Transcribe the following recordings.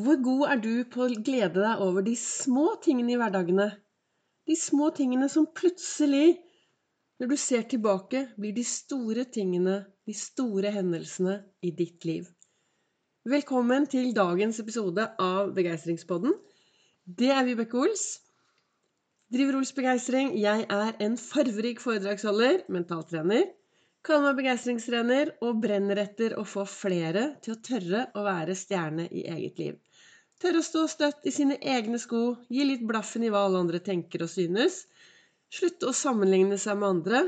Hvor god er du på å glede deg over de små tingene i hverdagene? De små tingene som plutselig, når du ser tilbake, blir de store tingene, de store hendelsene i ditt liv. Velkommen til dagens episode av Begeistringspodden. Det er Vibeke Ols. Driver Ols Begeistring. Jeg er en farverik foredragsholder, mentaltrener Kaller meg begeistringstrener og brenner etter å få flere til å tørre å være stjerne i eget liv. Tørre å stå støtt i sine egne sko, gi litt blaffen i hva alle andre tenker og synes. Slutte å sammenligne seg med andre,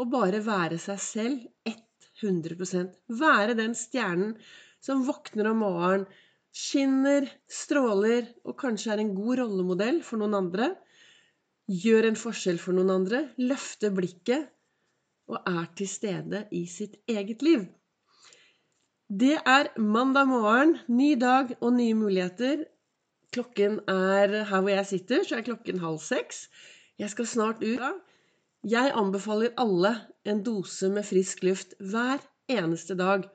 og bare være seg selv 100% Være den stjernen som våkner om morgenen, skinner, stråler og kanskje er en god rollemodell for noen andre. Gjør en forskjell for noen andre. Løfte blikket og er til stede i sitt eget liv. Det er mandag morgen, ny dag og nye muligheter. Klokken er her hvor jeg sitter, så er klokken halv seks. Jeg skal snart ut. Jeg anbefaler alle en dose med frisk luft hver eneste dag.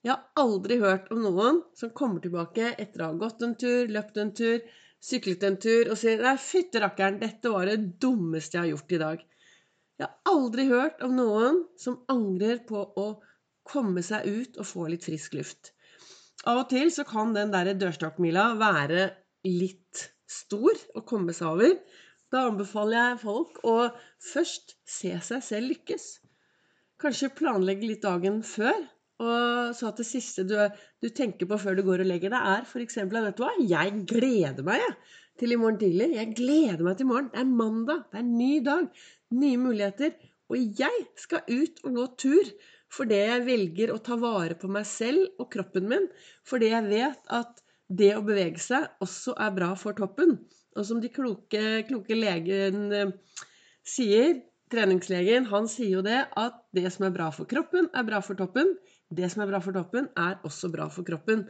Jeg har aldri hørt om noen som kommer tilbake etter å ha gått en tur, løpt en tur, syklet en tur og sier 'Nei, fytte rakkeren, dette var det dummeste jeg har gjort i dag'. Jeg har aldri hørt om noen som angrer på å komme seg ut og få litt frisk luft. Av og til så kan den der dørstokkmila være litt stor å komme seg over. Da anbefaler jeg folk å først se seg selv lykkes. Kanskje planlegge litt dagen før. Og så at det siste du, du, tenker på før du går og legger deg, er f.eks.: Vet du hva, jeg gleder meg jeg, til i morgen tidlig. Jeg gleder meg til i morgen. Det er mandag. Det er en ny dag nye muligheter. Og jeg skal ut og gå tur fordi jeg velger å ta vare på meg selv og kroppen min. Fordi jeg vet at det å bevege seg også er bra for toppen. Og som de kloke, kloke legen eh, sier, treningslegen, han sier jo det at det som er bra for kroppen, er bra for toppen. Det som er bra for toppen, er også bra for kroppen.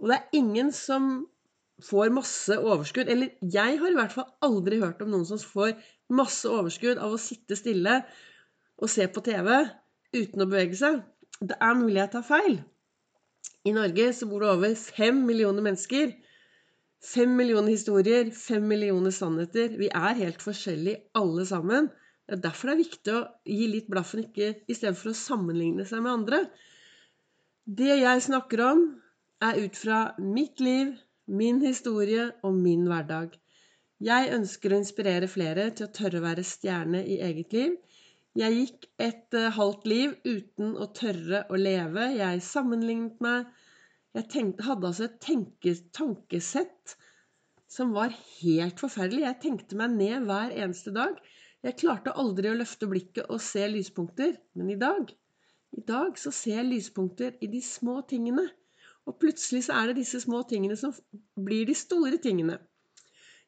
Og det er ingen som får masse overskudd. Eller jeg har i hvert fall aldri hørt om noen som får masse overskudd av å sitte stille og se på TV uten å bevege seg. Det er mulig jeg tar feil. I Norge så bor det over fem millioner mennesker. Fem millioner historier, fem millioner sannheter. Vi er helt forskjellige alle sammen. Det er derfor det er viktig å gi litt blaffen ikke, istedenfor å sammenligne seg med andre. Det jeg snakker om, er ut fra mitt liv, min historie og min hverdag. Jeg ønsker å inspirere flere til å tørre å være stjerne i eget liv. Jeg gikk et uh, halvt liv uten å tørre å leve. Jeg sammenlignet meg. Jeg tenkte, hadde altså et tenke, tankesett som var helt forferdelig. Jeg tenkte meg ned hver eneste dag. Jeg klarte aldri å løfte blikket og se lyspunkter. Men i dag, i dag så ser jeg lyspunkter i de små tingene. Og plutselig så er det disse små tingene som blir de store tingene.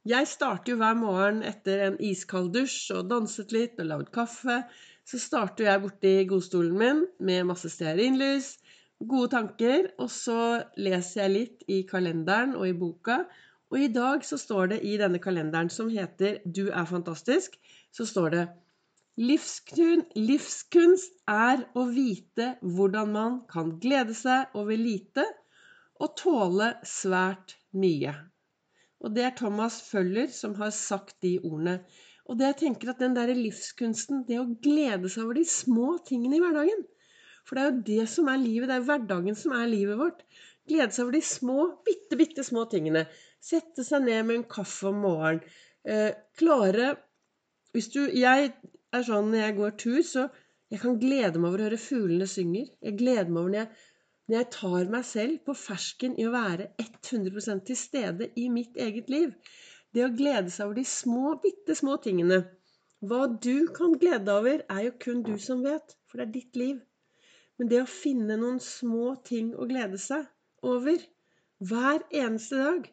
Jeg starter jo hver morgen etter en iskald dusj og danset litt og lagd kaffe. Så starter jeg borti godstolen min med masse stearinlys, gode tanker, og så leser jeg litt i kalenderen og i boka. Og i dag så står det i denne kalenderen som heter 'Du er fantastisk', så står det Livskunst er å vite hvordan man kan glede seg over lite og tåle svært mye. Og det er Thomas Føller som har sagt de ordene. Og det jeg tenker at den der livskunsten, det å glede seg over de små tingene i hverdagen For det er jo det som er livet. Det er hverdagen som er livet vårt. Glede seg over de små, bitte, bitte små tingene. Sette seg ned med en kaffe om morgenen. Eh, klare Hvis du Jeg er sånn når jeg går tur, så jeg kan glede meg over å høre fuglene synger. Jeg gleder meg over når jeg når jeg tar meg selv på fersken i å være 100% til stede i mitt eget liv. Det å glede seg over de små, bitte små tingene. Hva du kan glede deg over, er jo kun du som vet, for det er ditt liv. Men det å finne noen små ting å glede seg over hver eneste dag,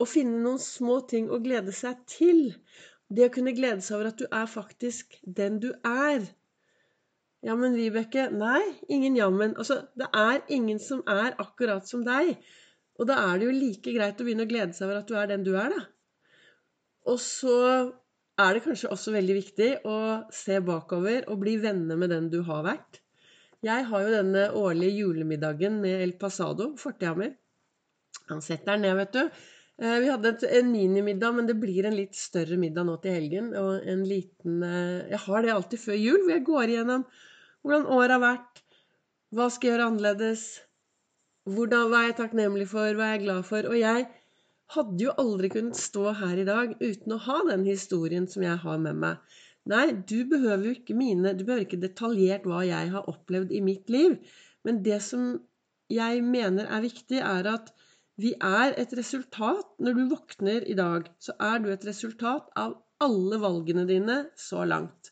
å finne noen små ting å glede seg til, det å kunne glede seg over at du er faktisk den du er, ja, men Vibeke Nei, ingen jammen. Altså, det er ingen som er akkurat som deg. Og da er det jo like greit å begynne å glede seg over at du er den du er, da. Og så er det kanskje også veldig viktig å se bakover og bli venner med den du har vært. Jeg har jo denne årlige julemiddagen med El Pasado, fortida mi. Han setter den ned, vet du. Eh, vi hadde en minimiddag, men det blir en litt større middag nå til helgen. Og en liten eh, Jeg har det alltid før jul, hvor jeg går igjennom hvordan året har vært. Hva skal jeg gjøre annerledes? Hvordan, hva er jeg takknemlig for? Hva er jeg glad for? Og jeg hadde jo aldri kunnet stå her i dag uten å ha den historien som jeg har med meg. Nei, du behøver jo ikke mine Du behøver ikke detaljert hva jeg har opplevd i mitt liv. Men det som jeg mener er viktig, er at vi er et resultat Når du våkner i dag, så er du et resultat av alle valgene dine så langt.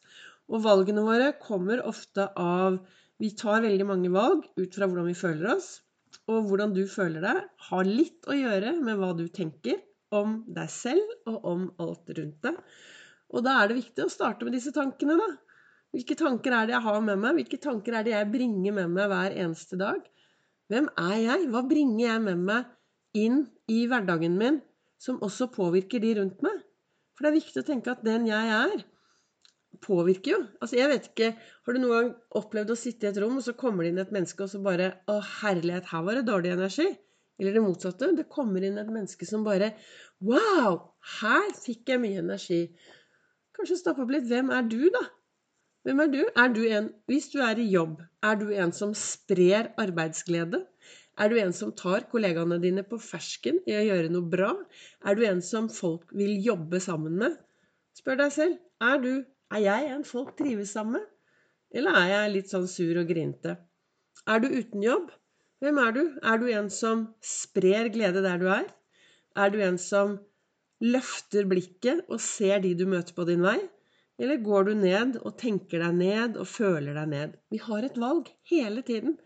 Og valgene våre kommer ofte av Vi tar veldig mange valg ut fra hvordan vi føler oss. Og hvordan du føler deg, har litt å gjøre med hva du tenker om deg selv og om alt rundt deg. Og da er det viktig å starte med disse tankene, da. Hvilke tanker er det jeg har med meg? Hvilke tanker er det jeg bringer med meg hver eneste dag? Hvem er jeg? Hva bringer jeg med meg inn i hverdagen min som også påvirker de rundt meg. For det er viktig å tenke at den jeg er, påvirker jo. Altså, jeg vet ikke Har du noen gang opplevd å sitte i et rom, og så kommer det inn et menneske, og så bare Å, herlighet, her var det dårlig energi. Eller det motsatte. Det kommer inn et menneske som bare Wow! Her fikk jeg mye energi. Kanskje stoppe opp litt. Hvem er du, da? Hvem er du? Er du en Hvis du er i jobb, er du en som sprer arbeidsglede? Er du en som tar kollegaene dine på fersken i å gjøre noe bra? Er du en som folk vil jobbe sammen med? Spør deg selv. Er du Er jeg en folk trives sammen med? Eller er jeg litt sånn sur og grinte? Er du uten jobb? Hvem er du? Er du en som sprer glede der du er? Er du en som løfter blikket og ser de du møter på din vei? Eller går du ned og tenker deg ned og føler deg ned? Vi har et valg hele tiden.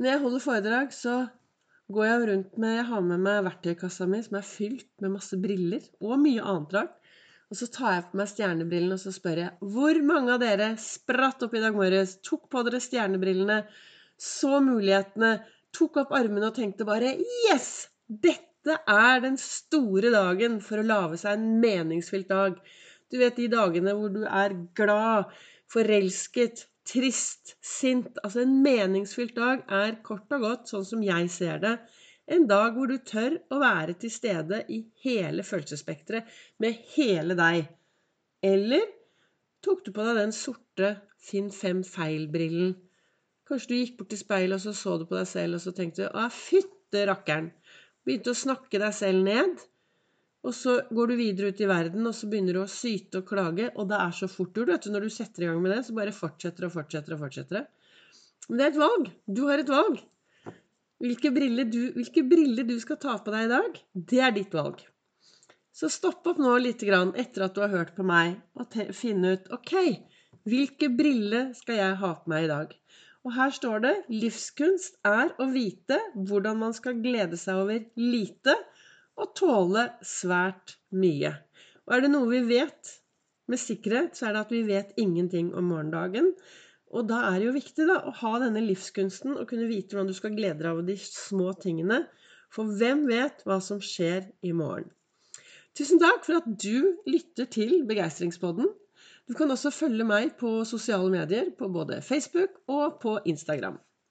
Når jeg holder foredrag, så går jeg rundt med Jeg har med meg verktøykassa mi som er fylt med masse briller og mye annet rart. Og så tar jeg på meg stjernebrillene og så spør jeg hvor mange av dere spratt opp i dag morges, tok på dere stjernebrillene, så mulighetene, tok opp armene og tenkte bare Yes! Dette er den store dagen for å lage seg en meningsfylt dag. Du vet de dagene hvor du er glad, forelsket, trist, sint Altså en meningsfylt dag er kort og godt, sånn som jeg ser det, en dag hvor du tør å være til stede i hele følelsesspekteret, med hele deg. Eller tok du på deg den sorte Finn fem feil-brillen? Kanskje du gikk bort til speilet, og så så du på deg selv, og så tenkte du 'Å, fytte rakkeren'. Begynte å snakke deg selv ned. Og så går du videre ut i verden, og så begynner du å syte og klage. Og det er så fort gjort. Når du setter i gang med det, så bare fortsetter og fortsetter og fortsetter. Men det er et valg. Du har et valg. Hvilke briller, du, hvilke briller du skal ta på deg i dag, det er ditt valg. Så stopp opp nå litt grann etter at du har hørt på meg, og finne ut OK, hvilke briller skal jeg ha på meg i dag? Og her står det livskunst er å vite hvordan man skal glede seg over lite og tåle svært mye. Og er det noe vi vet med sikkerhet, så er det at vi vet ingenting om morgendagen. Og da er det jo viktig da, å ha denne livskunsten og kunne vite hvordan du skal glede deg over de små tingene. For hvem vet hva som skjer i morgen? Tusen takk for at du lytter til Begeistringspodden. Du kan også følge meg på sosiale medier, på både Facebook og på Instagram.